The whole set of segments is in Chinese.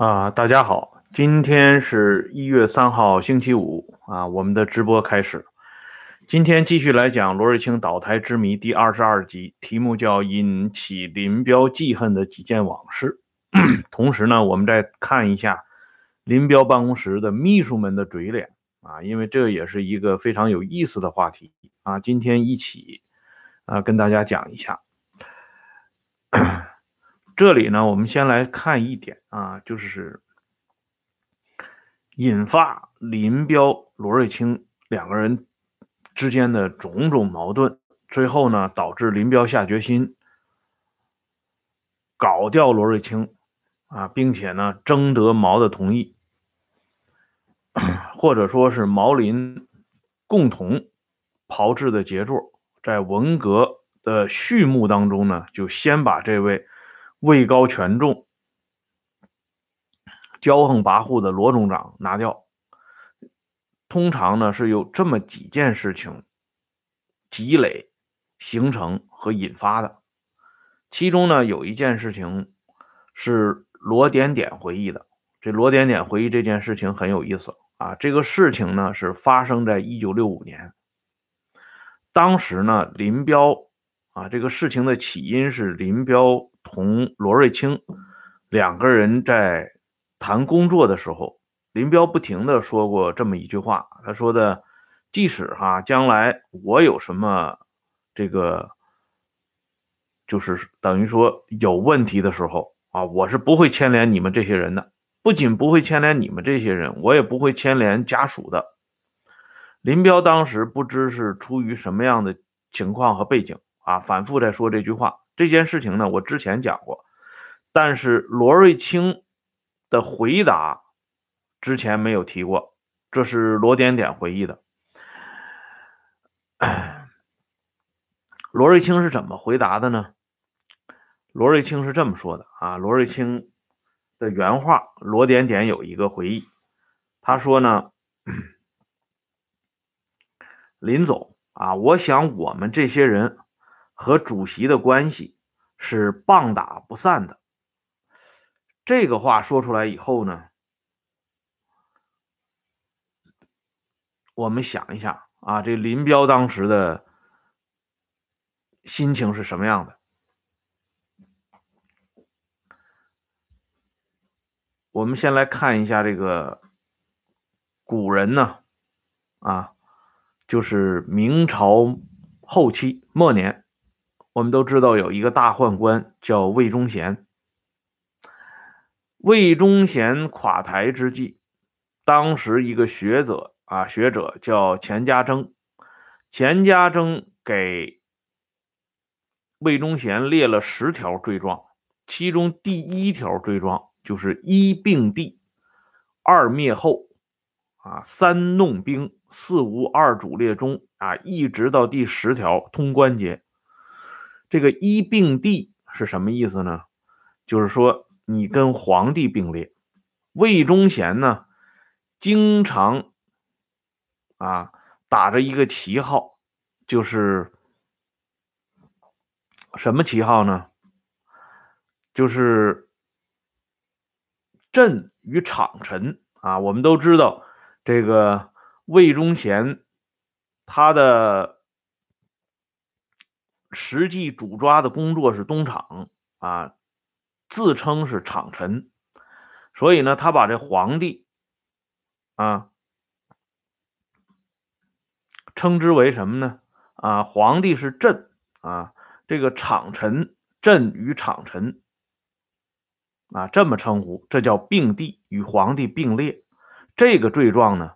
啊，大家好，今天是一月三号，星期五啊，我们的直播开始。今天继续来讲罗瑞卿倒台之谜第二十二集，题目叫“引起林彪记恨的几件往事”。同时呢，我们再看一下林彪办公室的秘书们的嘴脸啊，因为这也是一个非常有意思的话题啊。今天一起啊，跟大家讲一下。这里呢，我们先来看一点啊，就是引发林彪、罗瑞卿两个人之间的种种矛盾，最后呢，导致林彪下决心搞掉罗瑞卿啊，并且呢，征得毛的同意，或者说是毛林共同炮制的杰作，在文革的序幕当中呢，就先把这位。位高权重、骄横跋扈的罗总长拿掉，通常呢是有这么几件事情积累、形成和引发的。其中呢有一件事情是罗点点回忆的。这罗点点回忆这件事情很有意思啊。这个事情呢是发生在一九六五年，当时呢林彪啊，这个事情的起因是林彪。同罗瑞卿两个人在谈工作的时候，林彪不停的说过这么一句话，他说的，即使哈将来我有什么这个，就是等于说有问题的时候啊，我是不会牵连你们这些人的，不仅不会牵连你们这些人，我也不会牵连家属的。林彪当时不知是出于什么样的情况和背景啊，反复在说这句话。这件事情呢，我之前讲过，但是罗瑞卿的回答之前没有提过，这是罗点点回忆的。罗瑞卿是怎么回答的呢？罗瑞卿是这么说的啊，罗瑞卿的原话，罗点点有一个回忆，他说呢，林总啊，我想我们这些人。和主席的关系是棒打不散的。这个话说出来以后呢，我们想一下啊，这林彪当时的心情是什么样的？我们先来看一下这个古人呢，啊，就是明朝后期末年。我们都知道有一个大宦官叫魏忠贤。魏忠贤垮台之际，当时一个学者啊，学者叫钱家铮。钱家铮给魏忠贤列了十条罪状，其中第一条罪状就是一并地，二灭后，啊，三弄兵，四无二主列中，啊，一直到第十条通关节。这个一并帝是什么意思呢？就是说你跟皇帝并列。魏忠贤呢，经常啊打着一个旗号，就是什么旗号呢？就是朕与场臣啊。我们都知道这个魏忠贤，他的。实际主抓的工作是东厂啊，自称是厂臣，所以呢，他把这皇帝啊称之为什么呢？啊，皇帝是朕啊，这个厂臣朕与厂臣啊这么称呼，这叫并帝与皇帝并列。这个罪状呢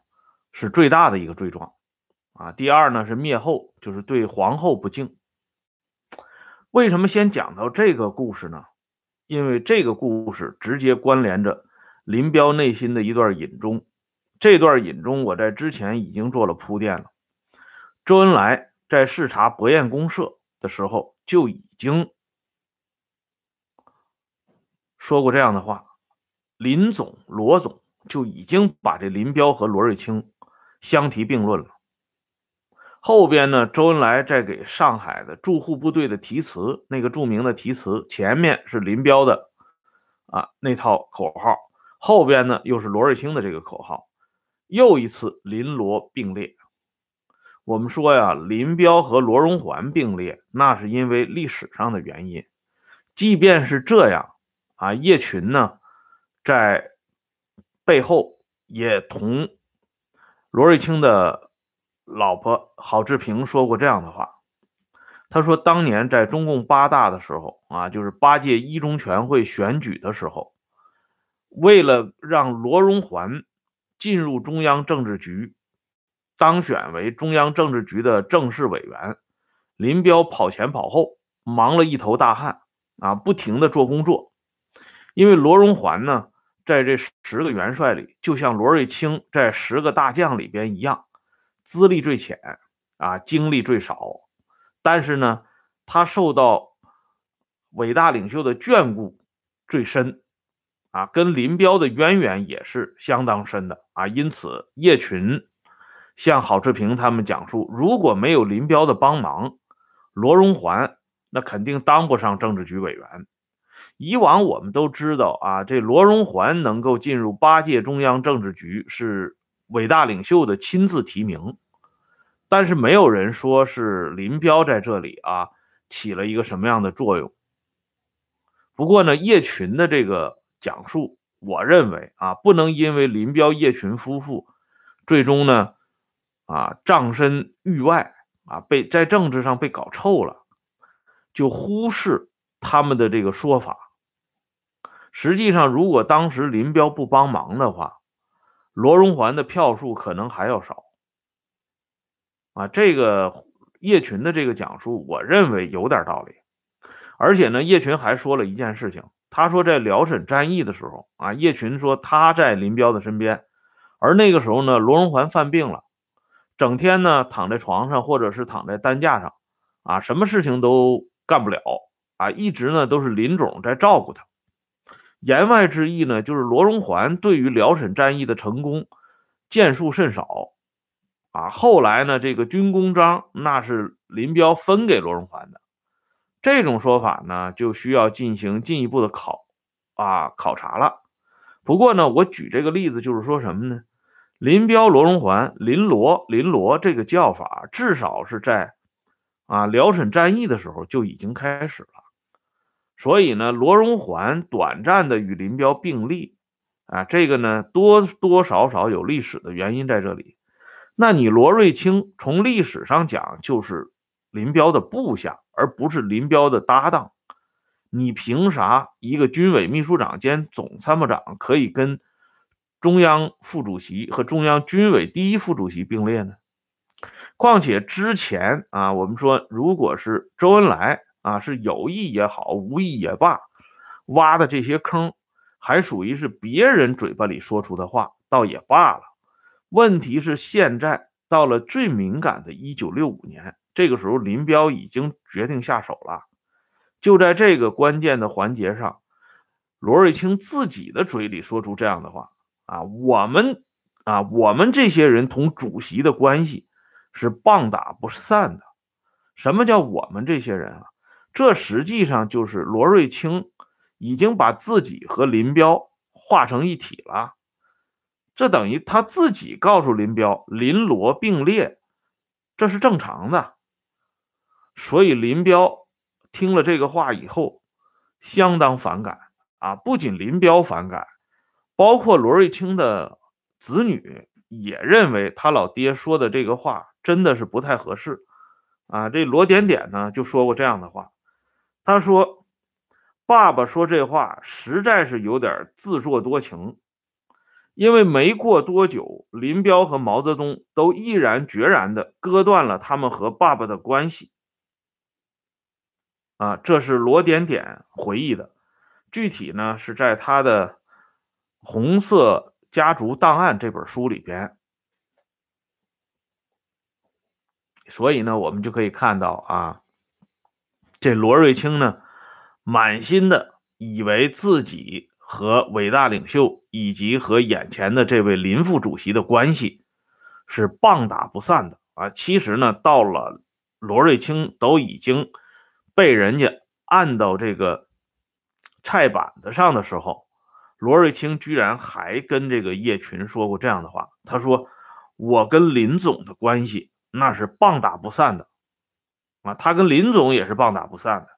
是最大的一个罪状啊。第二呢是灭后，就是对皇后不敬。为什么先讲到这个故事呢？因为这个故事直接关联着林彪内心的一段隐衷。这段隐衷我在之前已经做了铺垫了。周恩来在视察博彦公社的时候就已经说过这样的话，林总、罗总就已经把这林彪和罗瑞卿相提并论了。后边呢，周恩来在给上海的驻沪部队的题词，那个著名的题词前面是林彪的啊那套口号，后边呢又是罗瑞卿的这个口号，又一次林罗并列。我们说呀，林彪和罗荣桓并列，那是因为历史上的原因。即便是这样啊，叶群呢在背后也同罗瑞卿的老婆郝志平说过这样的话。他说，当年在中共八大的时候啊，就是八届一中全会选举的时候，为了让罗荣桓进入中央政治局。当选为中央政治局的正式委员，林彪跑前跑后，忙了一头大汗啊，不停的做工作。因为罗荣桓呢，在这十个元帅里，就像罗瑞卿在十个大将里边一样，资历最浅啊，经历最少。但是呢，他受到伟大领袖的眷顾最深啊，跟林彪的渊源也是相当深的啊。因此，叶群。向郝志平他们讲述，如果没有林彪的帮忙，罗荣桓那肯定当不上政治局委员。以往我们都知道啊，这罗荣桓能够进入八届中央政治局是伟大领袖的亲自提名，但是没有人说是林彪在这里啊起了一个什么样的作用。不过呢，叶群的这个讲述，我认为啊，不能因为林彪、叶群夫妇最终呢。啊，葬身域外啊，被在政治上被搞臭了，就忽视他们的这个说法。实际上，如果当时林彪不帮忙的话，罗荣桓的票数可能还要少。啊，这个叶群的这个讲述，我认为有点道理。而且呢，叶群还说了一件事情，他说在辽沈战役的时候啊，叶群说他在林彪的身边，而那个时候呢，罗荣桓犯病了。整天呢躺在床上，或者是躺在担架上，啊，什么事情都干不了，啊，一直呢都是林总在照顾他。言外之意呢，就是罗荣桓对于辽沈战役的成功建树甚少，啊，后来呢这个军功章那是林彪分给罗荣桓的，这种说法呢就需要进行进一步的考啊考察了。不过呢，我举这个例子就是说什么呢？林彪、罗荣桓、林罗、林罗这个叫法，至少是在啊辽沈战役的时候就已经开始了。所以呢，罗荣桓短暂的与林彪并立，啊，这个呢多多少少有历史的原因在这里。那你罗瑞卿从历史上讲就是林彪的部下，而不是林彪的搭档。你凭啥一个军委秘书长兼总参谋长可以跟？中央副主席和中央军委第一副主席并列呢？况且之前啊，我们说，如果是周恩来啊，是有意也好，无意也罢，挖的这些坑，还属于是别人嘴巴里说出的话，倒也罢了。问题是现在到了最敏感的1965年，这个时候林彪已经决定下手了。就在这个关键的环节上，罗瑞卿自己的嘴里说出这样的话。啊，我们啊，我们这些人同主席的关系是棒打不散的。什么叫我们这些人啊？这实际上就是罗瑞卿已经把自己和林彪化成一体了。这等于他自己告诉林彪，林罗并列，这是正常的。所以林彪听了这个话以后，相当反感啊！不仅林彪反感。包括罗瑞卿的子女也认为他老爹说的这个话真的是不太合适啊。这罗点点呢就说过这样的话，他说：“爸爸说这话实在是有点自作多情，因为没过多久，林彪和毛泽东都毅然决然地割断了他们和爸爸的关系。”啊，这是罗点点回忆的，具体呢是在他的。《红色家族档案》这本书里边，所以呢，我们就可以看到啊，这罗瑞卿呢，满心的以为自己和伟大领袖以及和眼前的这位林副主席的关系是棒打不散的啊。其实呢，到了罗瑞卿都已经被人家按到这个菜板子上的时候。罗瑞卿居然还跟这个叶群说过这样的话，他说：“我跟林总的关系那是棒打不散的啊，他跟林总也是棒打不散的。”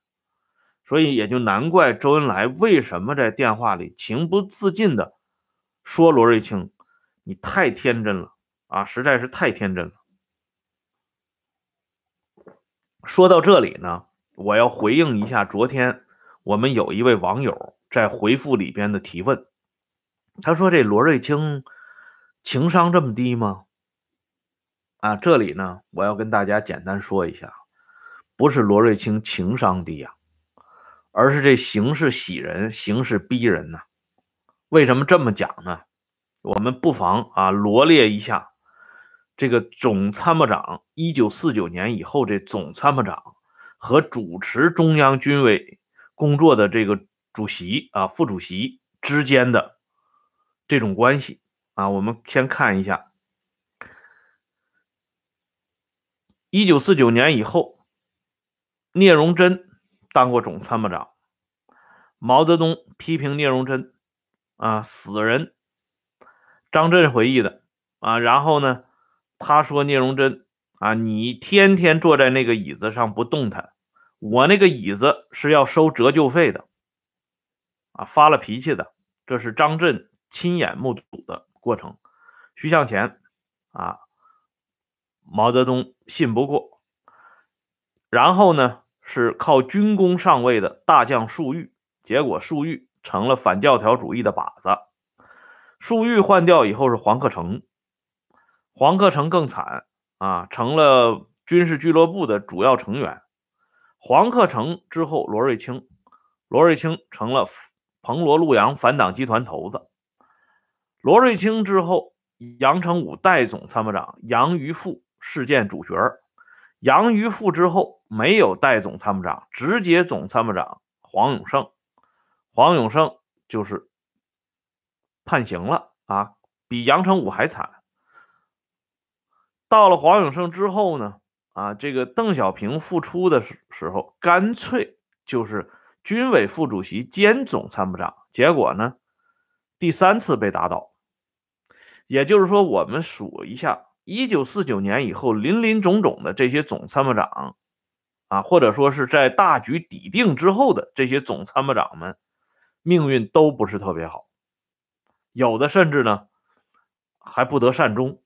所以也就难怪周恩来为什么在电话里情不自禁的说罗瑞卿：“你太天真了啊，实在是太天真了。”说到这里呢，我要回应一下昨天我们有一位网友在回复里边的提问，他说：“这罗瑞卿情商这么低吗？”啊，这里呢，我要跟大家简单说一下，不是罗瑞卿情商低呀。而是这形势喜人，形势逼人呐。为什么这么讲呢？我们不妨啊罗列一下这个总参谋长一九四九年以后这总参谋长和主持中央军委工作的这个主席啊副主席之间的这种关系啊。我们先看一下一九四九年以后，聂荣臻。当过总参谋长，毛泽东批评聂荣臻啊死人。张震回忆的啊，然后呢，他说聂荣臻啊，你天天坐在那个椅子上不动弹，我那个椅子是要收折旧费的啊，发了脾气的，这是张震亲眼目睹的过程。徐向前啊，毛泽东信不过，然后呢？是靠军功上位的大将粟裕，结果粟裕成了反教条主义的靶子。粟裕换掉以后是黄克诚，黄克诚更惨啊，成了军事俱乐部的主要成员。黄克诚之后罗瑞卿，罗瑞卿成了彭罗陆杨反党集团头子。罗瑞卿之后，杨成武代总参谋长杨于富事件主角。杨于富之后没有代总参谋长，直接总参谋长黄永胜，黄永胜就是判刑了啊，比杨成武还惨。到了黄永胜之后呢，啊，这个邓小平复出的时时候，干脆就是军委副主席兼总参谋长，结果呢，第三次被打倒。也就是说，我们数一下。一九四九年以后，林林总总的这些总参谋长，啊，或者说是在大局底定之后的这些总参谋长们，命运都不是特别好，有的甚至呢还不得善终。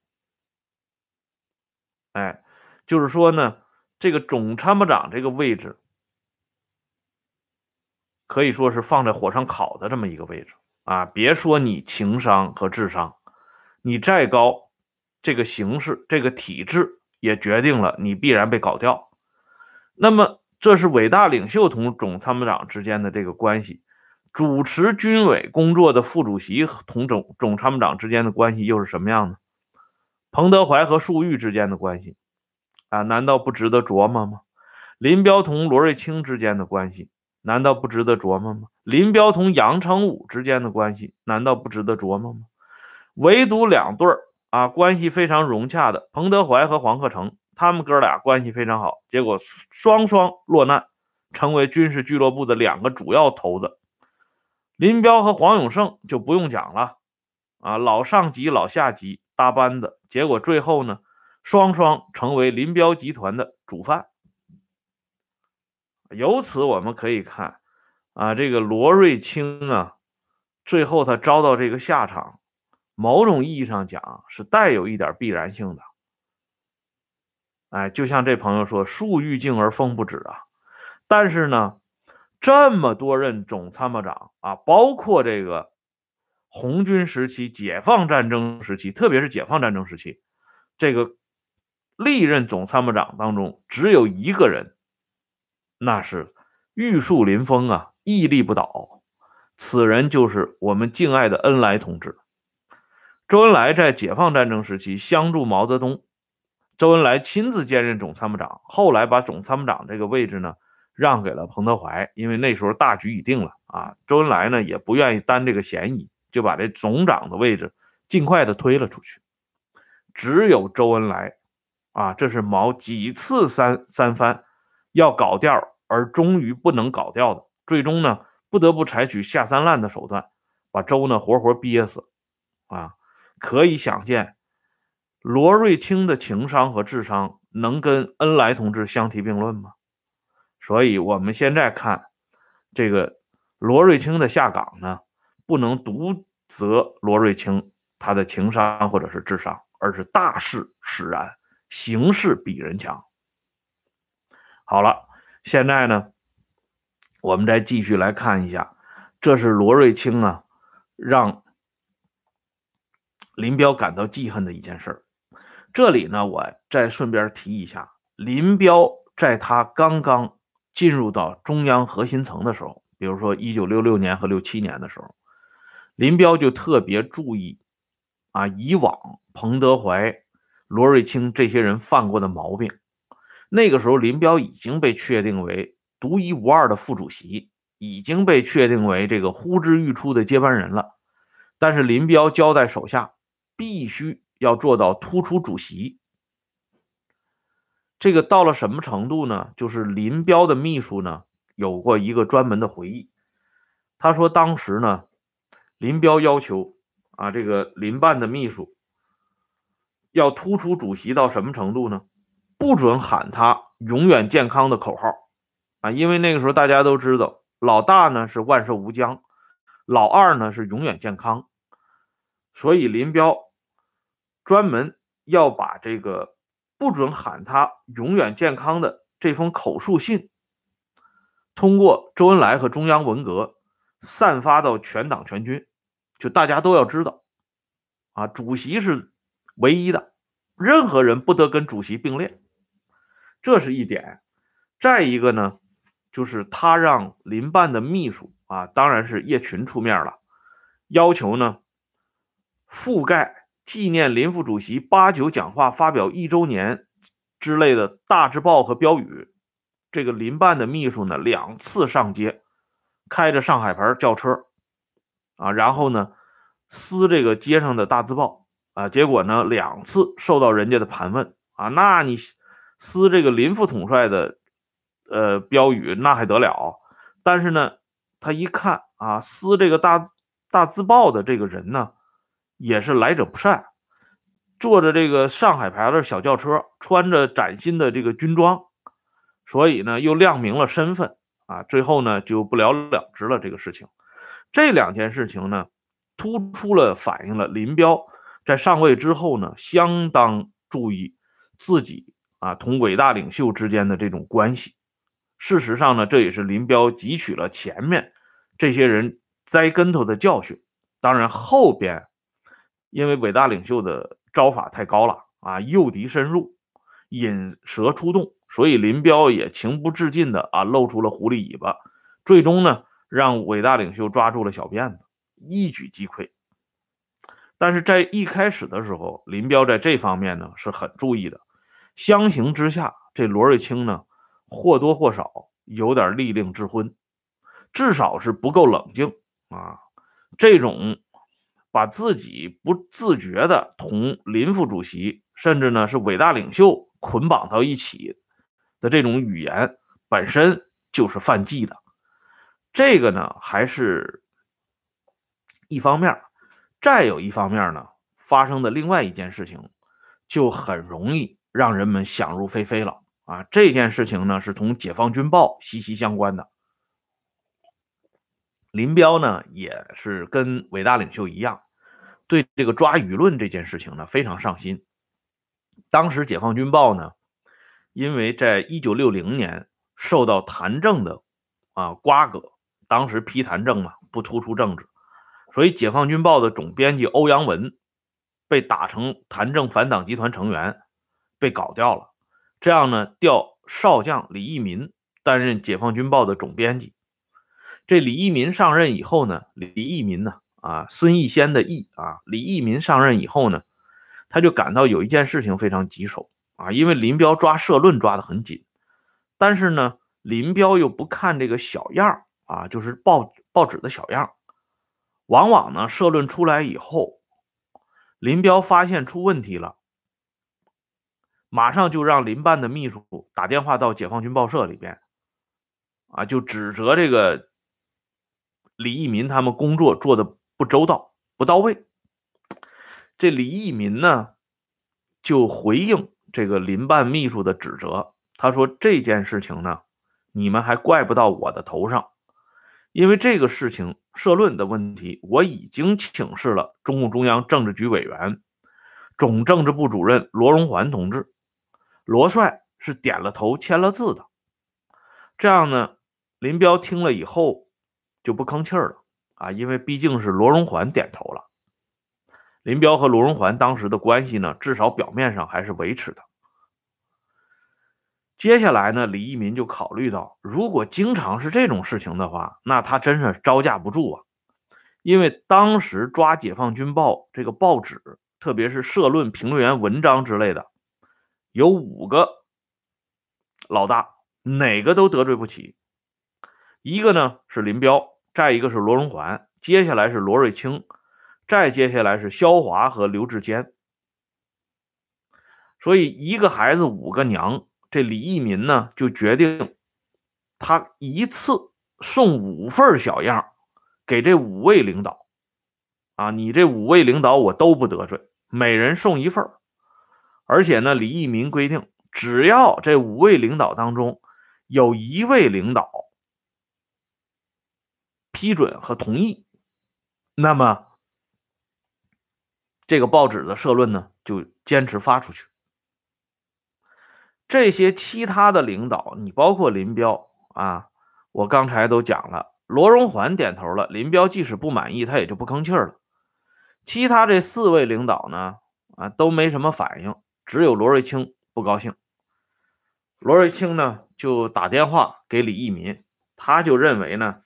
哎，就是说呢，这个总参谋长这个位置，可以说是放在火上烤的这么一个位置啊！别说你情商和智商，你再高。这个形式，这个体制也决定了你必然被搞掉。那么，这是伟大领袖同总参谋长之间的这个关系，主持军委工作的副主席同总总参谋长之间的关系又是什么样呢？彭德怀和粟裕之间的关系啊，难道不值得琢磨吗？林彪同罗瑞卿之间的关系难道不值得琢磨吗？林彪同杨成武之间的关系难道不值得琢磨吗？唯独两对儿。啊，关系非常融洽的彭德怀和黄克诚，他们哥俩关系非常好，结果双双落难，成为军事俱乐部的两个主要头子。林彪和黄永胜就不用讲了，啊，老上级老下级搭班子，结果最后呢，双双成为林彪集团的主犯。由此我们可以看，啊，这个罗瑞卿啊，最后他遭到这个下场。某种意义上讲，是带有一点必然性的。哎，就像这朋友说：“树欲静而风不止啊。”但是呢，这么多任总参谋长啊，包括这个红军时期、解放战争时期，特别是解放战争时期，这个历任总参谋长当中，只有一个人，那是玉树临风啊，屹立不倒。此人就是我们敬爱的恩来同志。周恩来在解放战争时期相助毛泽东，周恩来亲自兼任总参谋长，后来把总参谋长这个位置呢让给了彭德怀，因为那时候大局已定了啊。周恩来呢也不愿意担这个嫌疑，就把这总长的位置尽快的推了出去。只有周恩来啊，这是毛几次三三番要搞掉，而终于不能搞掉的，最终呢不得不采取下三滥的手段，把周呢活活憋死，啊，可以想见，罗瑞卿的情商和智商能跟恩来同志相提并论吗？所以，我们现在看这个罗瑞卿的下岗呢，不能独责罗瑞卿他的情商或者是智商，而是大势使然，形势比人强。好了，现在呢，我们再继续来看一下，这是罗瑞卿啊。让林彪感到记恨的一件事这里呢，我再顺便提一下，林彪在他刚刚进入到中央核心层的时候，比如说一九六六年和六七年的时候，林彪就特别注意啊，以往彭德怀、罗瑞卿这些人犯过的毛病。那个时候，林彪已经被确定为独一无二的副主席。已经被确定为这个呼之欲出的接班人了，但是林彪交代手下必须要做到突出主席。这个到了什么程度呢？就是林彪的秘书呢有过一个专门的回忆，他说当时呢，林彪要求啊这个林办的秘书要突出主席到什么程度呢？不准喊他永远健康的口号啊，因为那个时候大家都知道。老大呢是万寿无疆，老二呢是永远健康，所以林彪专门要把这个不准喊他永远健康的这封口述信，通过周恩来和中央文革散发到全党全军，就大家都要知道，啊，主席是唯一的，任何人不得跟主席并列，这是一点。再一个呢。就是他让林办的秘书啊，当然是叶群出面了，要求呢覆盖纪念林副主席八九讲话发表一周年之类的大字报和标语。这个林办的秘书呢两次上街，开着上海牌轿车啊，然后呢撕这个街上的大字报啊，结果呢两次受到人家的盘问啊，那你撕这个林副统帅的。呃，标语那还得了？但是呢，他一看啊，撕这个大大字报的这个人呢，也是来者不善，坐着这个上海牌的小轿车，穿着崭新的这个军装，所以呢，又亮明了身份啊。最后呢，就不了了之了。这个事情，这两件事情呢，突出了反映了林彪在上位之后呢，相当注意自己啊同伟大领袖之间的这种关系。事实上呢，这也是林彪汲取了前面这些人栽跟头的教训。当然，后边因为伟大领袖的招法太高了啊，诱敌深入，引蛇出洞，所以林彪也情不自禁的啊露出了狐狸尾巴，最终呢让伟大领袖抓住了小辫子，一举击溃。但是在一开始的时候，林彪在这方面呢是很注意的。相形之下，这罗瑞卿呢。或多或少有点利令智昏，至少是不够冷静啊！这种把自己不自觉的同林副主席，甚至呢是伟大领袖捆绑到一起的这种语言，本身就是犯忌的。这个呢，还是一方面。再有一方面呢，发生的另外一件事情，就很容易让人们想入非非了。啊，这件事情呢是同《解放军报》息息相关的。林彪呢也是跟伟大领袖一样，对这个抓舆论这件事情呢非常上心。当时《解放军报》呢，因为在一九六零年受到谭政的啊瓜葛，当时批谭政嘛，不突出政治，所以《解放军报》的总编辑欧阳文被打成谭政反党集团成员，被搞掉了。这样呢，调少将李益民担任《解放军报》的总编辑。这李义民上任以后呢，李义民呢，啊，孙逸仙的逸啊，李义民上任以后呢，他就感到有一件事情非常棘手啊，因为林彪抓社论抓得很紧，但是呢，林彪又不看这个小样啊，就是报报纸的小样，往往呢，社论出来以后，林彪发现出问题了。马上就让林办的秘书打电话到解放军报社里边，啊，就指责这个李义民他们工作做的不周到、不到位。这李义民呢，就回应这个林办秘书的指责，他说这件事情呢，你们还怪不到我的头上，因为这个事情社论的问题，我已经请示了中共中央政治局委员、总政治部主任罗荣桓同志，罗帅是点了头、签了字的。这样呢，林彪听了以后就不吭气了啊，因为毕竟是罗荣桓点头了。林彪和罗荣桓当时的关系呢，至少表面上还是维持的。接下来呢，李义民就考虑到，如果经常是这种事情的话，那他真是招架不住啊。因为当时抓《解放军报》这个报纸，特别是社论、评论员文章之类的，有五个老大，哪个都得罪不起。一个呢是林彪，再一个是罗荣桓，接下来是罗瑞卿。再接下来是肖华和刘志坚，所以一个孩子五个娘，这李义民呢就决定，他一次送五份小样给这五位领导，啊，你这五位领导我都不得罪，每人送一份而且呢，李义民规定，只要这五位领导当中有一位领导批准和同意，那么。这个报纸的社论呢，就坚持发出去。这些其他的领导，你包括林彪啊，我刚才都讲了，罗荣桓点头了，林彪即使不满意，他也就不吭气了。其他这四位领导呢，啊，都没什么反应，只有罗瑞卿不高兴。罗瑞卿呢，就打电话给李益民，他就认为呢。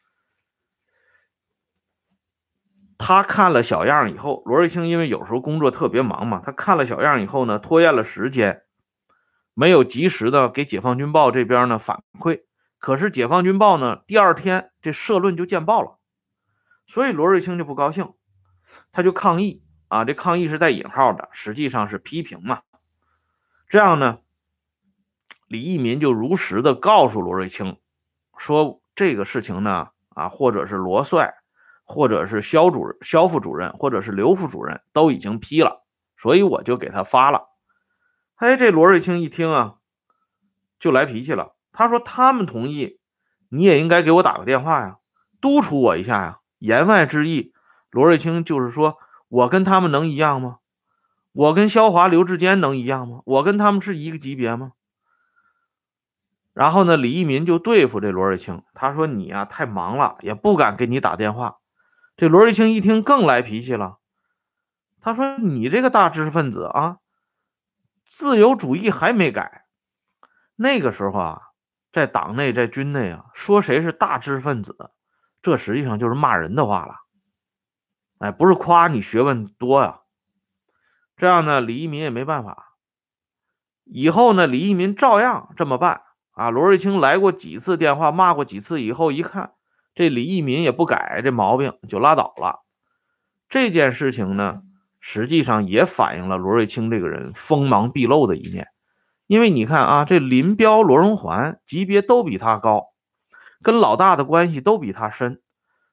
他看了小样以后，罗瑞卿因为有时候工作特别忙嘛，他看了小样以后呢，拖延了时间，没有及时的给解放军报这边呢反馈。可是解放军报呢，第二天这社论就见报了，所以罗瑞卿就不高兴，他就抗议啊，这抗议是带引号的，实际上是批评嘛。这样呢，李义民就如实的告诉罗瑞卿，说这个事情呢，啊，或者是罗帅。或者是肖主任、肖副主任，或者是刘副主任都已经批了，所以我就给他发了。哎，这罗瑞卿一听啊，就来脾气了。他说：“他们同意，你也应该给我打个电话呀，督促我一下呀。”言外之意，罗瑞卿就是说我跟他们能一样吗？我跟肖华、刘志坚能一样吗？我跟他们是一个级别吗？然后呢，李一民就对付这罗瑞卿，他说：“你呀，太忙了，也不敢给你打电话。”这罗瑞卿一听更来脾气了，他说：“你这个大知识分子啊，自由主义还没改。那个时候啊，在党内在军内啊，说谁是大知识分子，这实际上就是骂人的话了。哎，不是夸你学问多呀。这样呢，李一民也没办法。以后呢，李一民照样这么办啊。罗瑞卿来过几次电话，骂过几次，以后一看。”这李义民也不改这毛病，就拉倒了。这件事情呢，实际上也反映了罗瑞卿这个人锋芒毕露的一面。因为你看啊，这林彪、罗荣桓级别都比他高，跟老大的关系都比他深，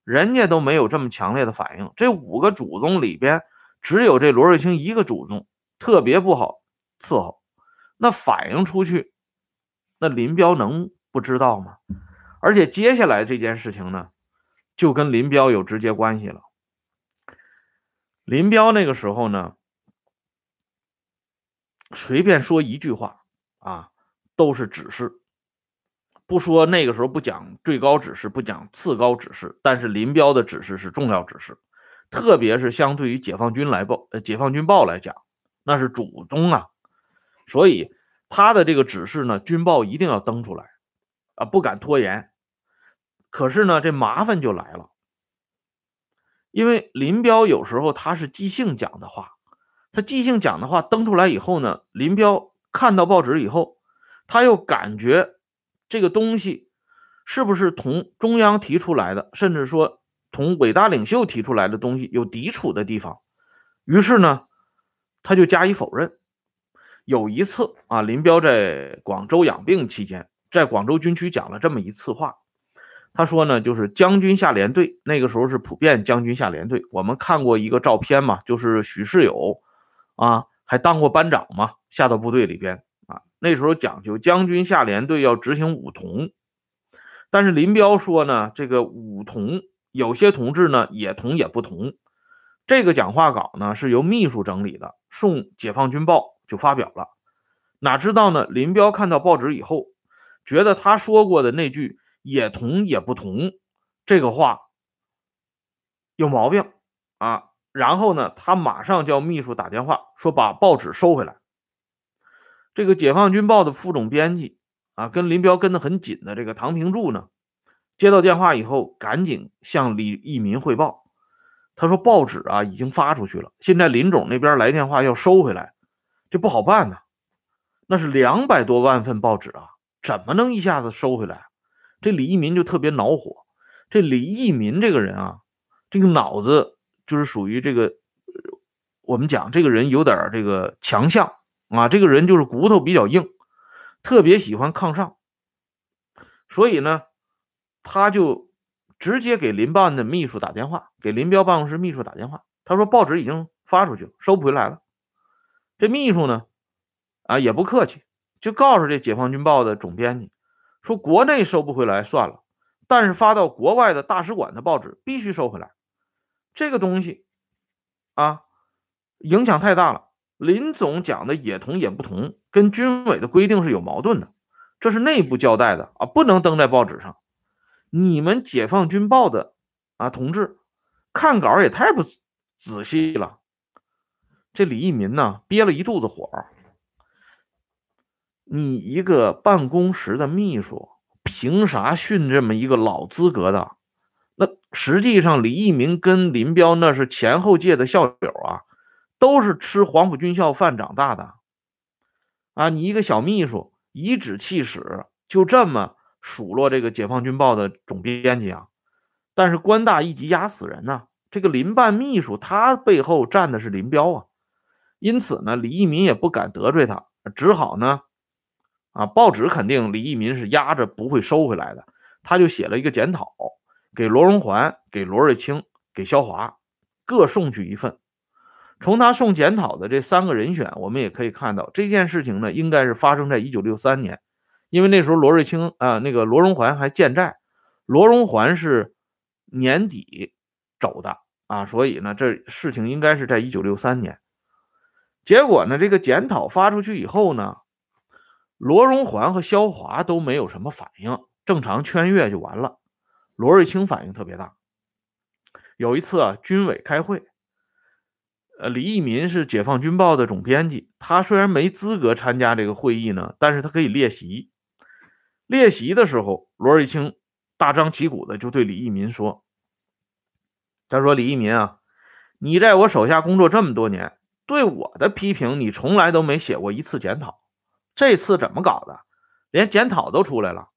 人家都没有这么强烈的反应。这五个祖宗里边，只有这罗瑞卿一个祖宗特别不好伺候，那反映出去，那林彪能不知道吗？而且接下来这件事情呢，就跟林彪有直接关系了。林彪那个时候呢，随便说一句话啊，都是指示。不说那个时候不讲最高指示，不讲次高指示，但是林彪的指示是重要指示，特别是相对于解放军来报，呃，解放军报来讲，那是主宗啊。所以他的这个指示呢，军报一定要登出来啊，不敢拖延。可是呢，这麻烦就来了，因为林彪有时候他是即兴讲的话，他即兴讲的话登出来以后呢，林彪看到报纸以后，他又感觉这个东西是不是同中央提出来的，甚至说同伟大领袖提出来的东西有抵触的地方，于是呢，他就加以否认。有一次啊，林彪在广州养病期间，在广州军区讲了这么一次话。他说呢，就是将军下连队，那个时候是普遍将军下连队。我们看过一个照片嘛，就是许世友啊，还当过班长嘛，下到部队里边啊。那时候讲究将军下连队要执行五同，但是林彪说呢，这个五同有些同志呢也同也不同。这个讲话稿呢是由秘书整理的，送《解放军报》就发表了。哪知道呢，林彪看到报纸以后，觉得他说过的那句。也同也不同，这个话有毛病啊！然后呢，他马上叫秘书打电话说把报纸收回来。这个《解放军报》的副总编辑啊，跟林彪跟得很紧的这个唐平柱呢，接到电话以后，赶紧向李义民汇报。他说报纸啊已经发出去了，现在林总那边来电话要收回来，这不好办呐。那是两百多万份报纸啊，怎么能一下子收回来？这李义民就特别恼火。这李义民这个人啊，这个脑子就是属于这个，我们讲这个人有点这个强项啊，这个人就是骨头比较硬，特别喜欢抗上。所以呢，他就直接给林办的秘书打电话，给林彪办公室秘书打电话，他说报纸已经发出去了，收不回来了。这秘书呢，啊也不客气，就告诉这《解放军报》的总编辑。说国内收不回来算了，但是发到国外的大使馆的报纸必须收回来。这个东西啊，影响太大了。林总讲的也同也不同，跟军委的规定是有矛盾的，这是内部交代的啊，不能登在报纸上。你们解放军报的啊同志看稿也太不仔细了。这李义民呢，憋了一肚子火。你一个办公室的秘书，凭啥训这么一个老资格的？那实际上，李一民跟林彪那是前后届的校友啊，都是吃黄埔军校饭长大的。啊，你一个小秘书，颐指气使，就这么数落这个《解放军报》的总编辑啊？但是官大一级压死人呐！这个林办秘书，他背后站的是林彪啊，因此呢，李一民也不敢得罪他，只好呢。啊，报纸肯定李义民是压着不会收回来的，他就写了一个检讨，给罗荣桓、给罗瑞卿、给肖华各送去一份。从他送检讨的这三个人选，我们也可以看到这件事情呢，应该是发生在一九六三年，因为那时候罗瑞卿啊，那个罗荣桓还健在，罗荣桓是年底走的啊，所以呢，这事情应该是在一九六三年。结果呢，这个检讨发出去以后呢。罗荣桓和萧华都没有什么反应，正常圈阅就完了。罗瑞卿反应特别大。有一次啊，军委开会，呃，李益民是《解放军报》的总编辑，他虽然没资格参加这个会议呢，但是他可以列席。列席的时候，罗瑞卿大张旗鼓的就对李益民说：“他说李义民啊，你在我手下工作这么多年，对我的批评你从来都没写过一次检讨。”这次怎么搞的？连检讨都出来了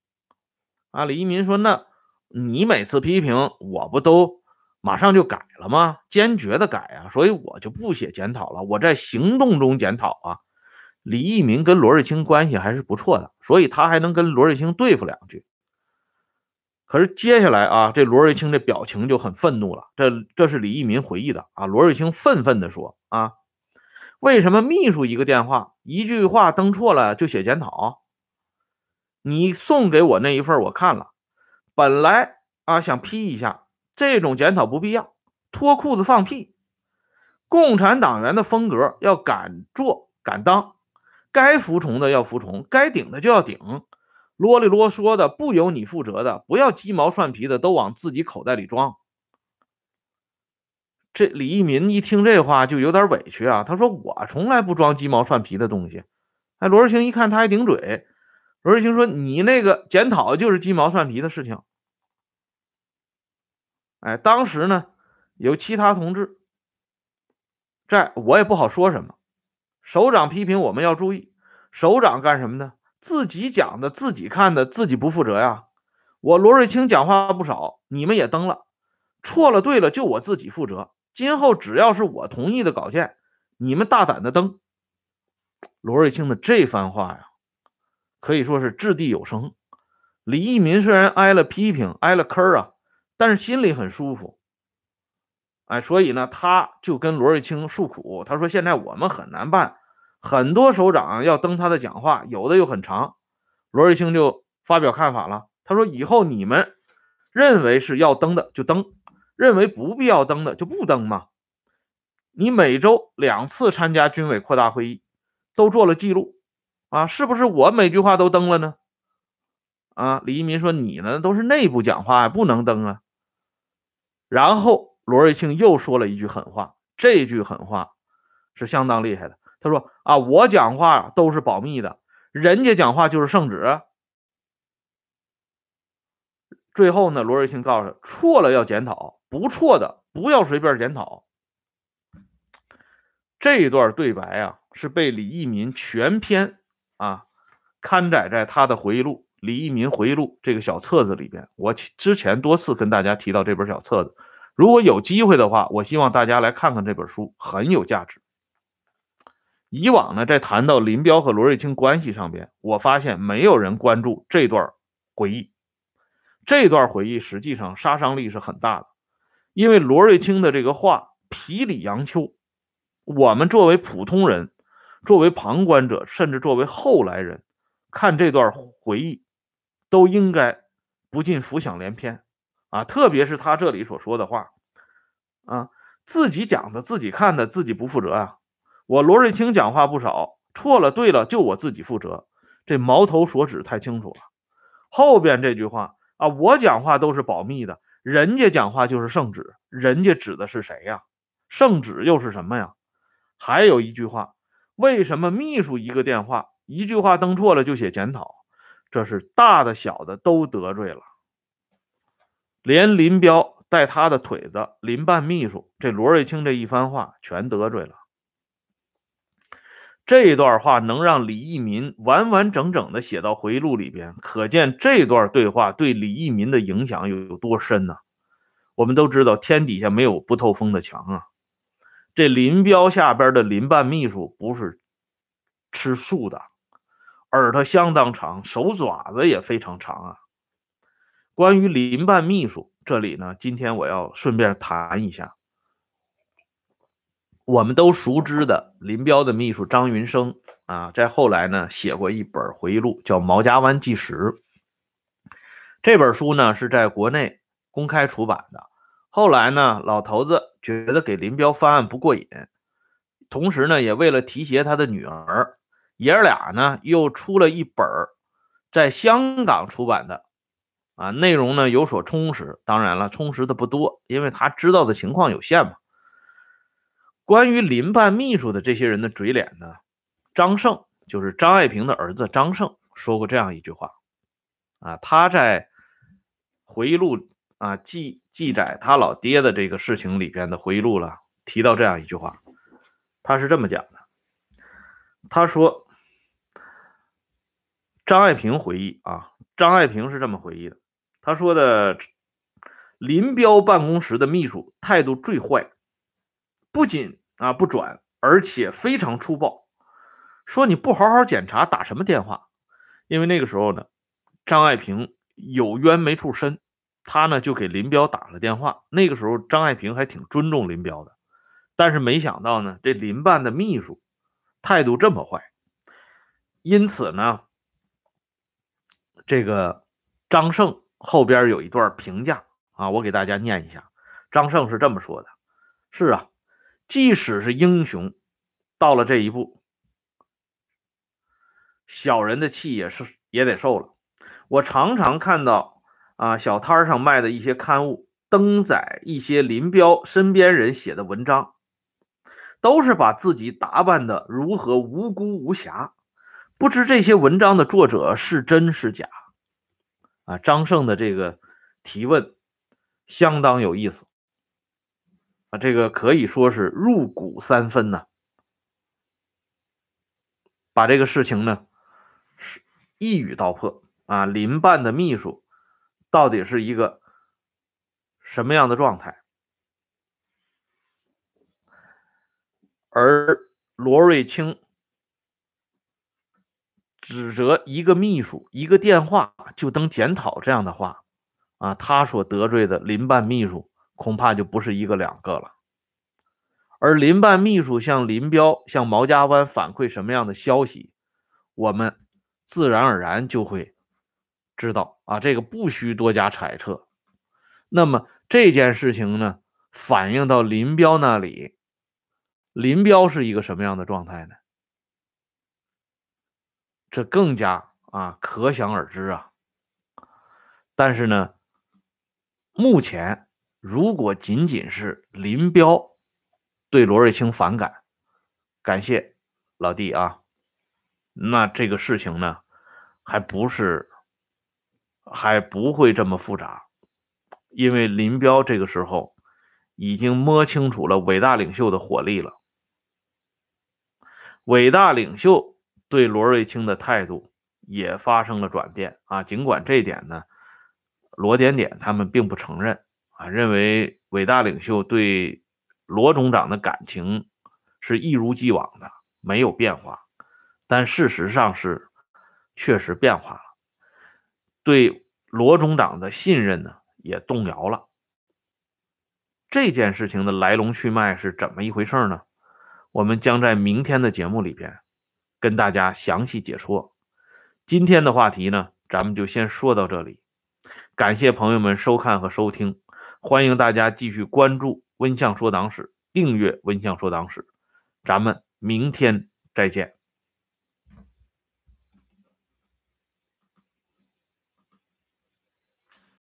啊！李一民说：“那你每次批评我不都马上就改了吗？坚决的改啊！所以我就不写检讨了，我在行动中检讨啊。”李一民跟罗瑞卿关系还是不错的，所以他还能跟罗瑞卿对付两句。可是接下来啊，这罗瑞卿的表情就很愤怒了。这这是李一民回忆的啊。罗瑞卿愤愤地说：“啊。”为什么秘书一个电话，一句话登错了就写检讨？你送给我那一份我看了，本来啊想批一下，这种检讨不必要，脱裤子放屁。共产党员的风格要敢做敢当，该服从的要服从，该顶的就要顶，啰里啰嗦的不由你负责的，不要鸡毛蒜皮的都往自己口袋里装。这李一民一听这话就有点委屈啊，他说：“我从来不装鸡毛蒜皮的东西。”哎，罗瑞卿一看他还顶嘴，罗瑞卿说：“你那个检讨就是鸡毛蒜皮的事情。”哎，当时呢有其他同志在，我也不好说什么。首长批评我们要注意，首长干什么呢？自己讲的、自己看的、自己不负责呀。我罗瑞卿讲话不少，你们也登了，错了对了就我自己负责。今后只要是我同意的稿件，你们大胆的登。罗瑞卿的这番话呀，可以说是掷地有声。李义民虽然挨了批评，挨了坑啊，但是心里很舒服。哎，所以呢，他就跟罗瑞卿诉苦，他说：“现在我们很难办，很多首长要登他的讲话，有的又很长。”罗瑞卿就发表看法了，他说：“以后你们认为是要登的就登，认为不必要登的就不登嘛。你每周两次参加军委扩大会议，都做了记录啊，是不是我每句话都登了呢？”啊，李一民说：“你呢，都是内部讲话，不能登啊。”然后。罗瑞卿又说了一句狠话，这句狠话是相当厉害的。他说：“啊，我讲话都是保密的，人家讲话就是圣旨。”最后呢，罗瑞卿告诉他：“错了要检讨，不错的不要随便检讨。”这一段对白啊，是被李义民全篇啊刊载在他的回忆录《李义民回忆录》这个小册子里边。我之前多次跟大家提到这本小册子。如果有机会的话，我希望大家来看看这本书，很有价值。以往呢，在谈到林彪和罗瑞卿关系上边，我发现没有人关注这段回忆。这段回忆实际上杀伤力是很大的，因为罗瑞卿的这个话皮里杨秋，我们作为普通人，作为旁观者，甚至作为后来人，看这段回忆，都应该不禁浮想联翩。啊，特别是他这里所说的话，啊，自己讲的、自己看的、自己不负责啊。我罗瑞卿讲话不少，错了、对了，就我自己负责。这矛头所指太清楚了。后边这句话啊，我讲话都是保密的，人家讲话就是圣旨，人家指的是谁呀？圣旨又是什么呀？还有一句话，为什么秘书一个电话，一句话登错了就写检讨？这是大的小的都得罪了。连林彪带他的腿子林办秘书，这罗瑞卿这一番话全得罪了。这段话能让李义民完完整整的写到回忆录里边，可见这段对话对李义民的影响有有多深呢？我们都知道，天底下没有不透风的墙啊。这林彪下边的林办秘书不是吃素的，耳朵相当长，手爪子也非常长啊。关于林办秘书，这里呢，今天我要顺便谈一下。我们都熟知的林彪的秘书张云生啊，在后来呢写过一本回忆录，叫《毛家湾纪实》。这本书呢是在国内公开出版的。后来呢，老头子觉得给林彪翻案不过瘾，同时呢，也为了提携他的女儿，爷儿俩呢又出了一本在香港出版的。啊，内容呢有所充实，当然了，充实的不多，因为他知道的情况有限嘛。关于林办秘书的这些人的嘴脸呢，张胜就是张爱萍的儿子张胜说过这样一句话，啊，他在回忆录啊记记载他老爹的这个事情里边的回忆录了，提到这样一句话，他是这么讲的，他说张爱萍回忆啊，张爱萍是这么回忆的。他说的林彪办公室的秘书态度最坏，不仅啊不转，而且非常粗暴，说你不好好检查打什么电话？因为那个时候呢，张爱萍有冤没处伸，他呢就给林彪打了电话。那个时候张爱萍还挺尊重林彪的，但是没想到呢，这林办的秘书态度这么坏，因此呢，这个张胜。后边有一段评价啊，我给大家念一下。张胜是这么说的：“是啊，即使是英雄，到了这一步，小人的气也是也得受了。我常常看到啊，小摊上卖的一些刊物，登载一些林彪身边人写的文章，都是把自己打扮的如何无辜无瑕，不知这些文章的作者是真是假。”啊，张胜的这个提问相当有意思这个可以说是入骨三分呐，把这个事情呢是一语道破啊。林办的秘书到底是一个什么样的状态？而罗瑞卿指责一个秘书一个电话就登检讨这样的话，啊，他所得罪的林办秘书恐怕就不是一个两个了。而林办秘书向林彪、向毛家湾反馈什么样的消息，我们自然而然就会知道啊，这个不需多加揣测。那么这件事情呢，反映到林彪那里，林彪是一个什么样的状态呢？这更加啊，可想而知啊。但是呢，目前如果仅仅是林彪对罗瑞卿反感，感谢老弟啊，那这个事情呢，还不是还不会这么复杂，因为林彪这个时候已经摸清楚了伟大领袖的火力了，伟大领袖。对罗瑞卿的态度也发生了转变啊！尽管这一点呢，罗点点他们并不承认啊，认为伟大领袖对罗总长的感情是一如既往的，没有变化。但事实上是确实变化了，对罗总长的信任呢也动摇了。这件事情的来龙去脉是怎么一回事呢？我们将在明天的节目里边。跟大家详细解说。今天的话题呢，咱们就先说到这里。感谢朋友们收看和收听，欢迎大家继续关注“温相说党史”，订阅“温相说党史”。咱们明天再见。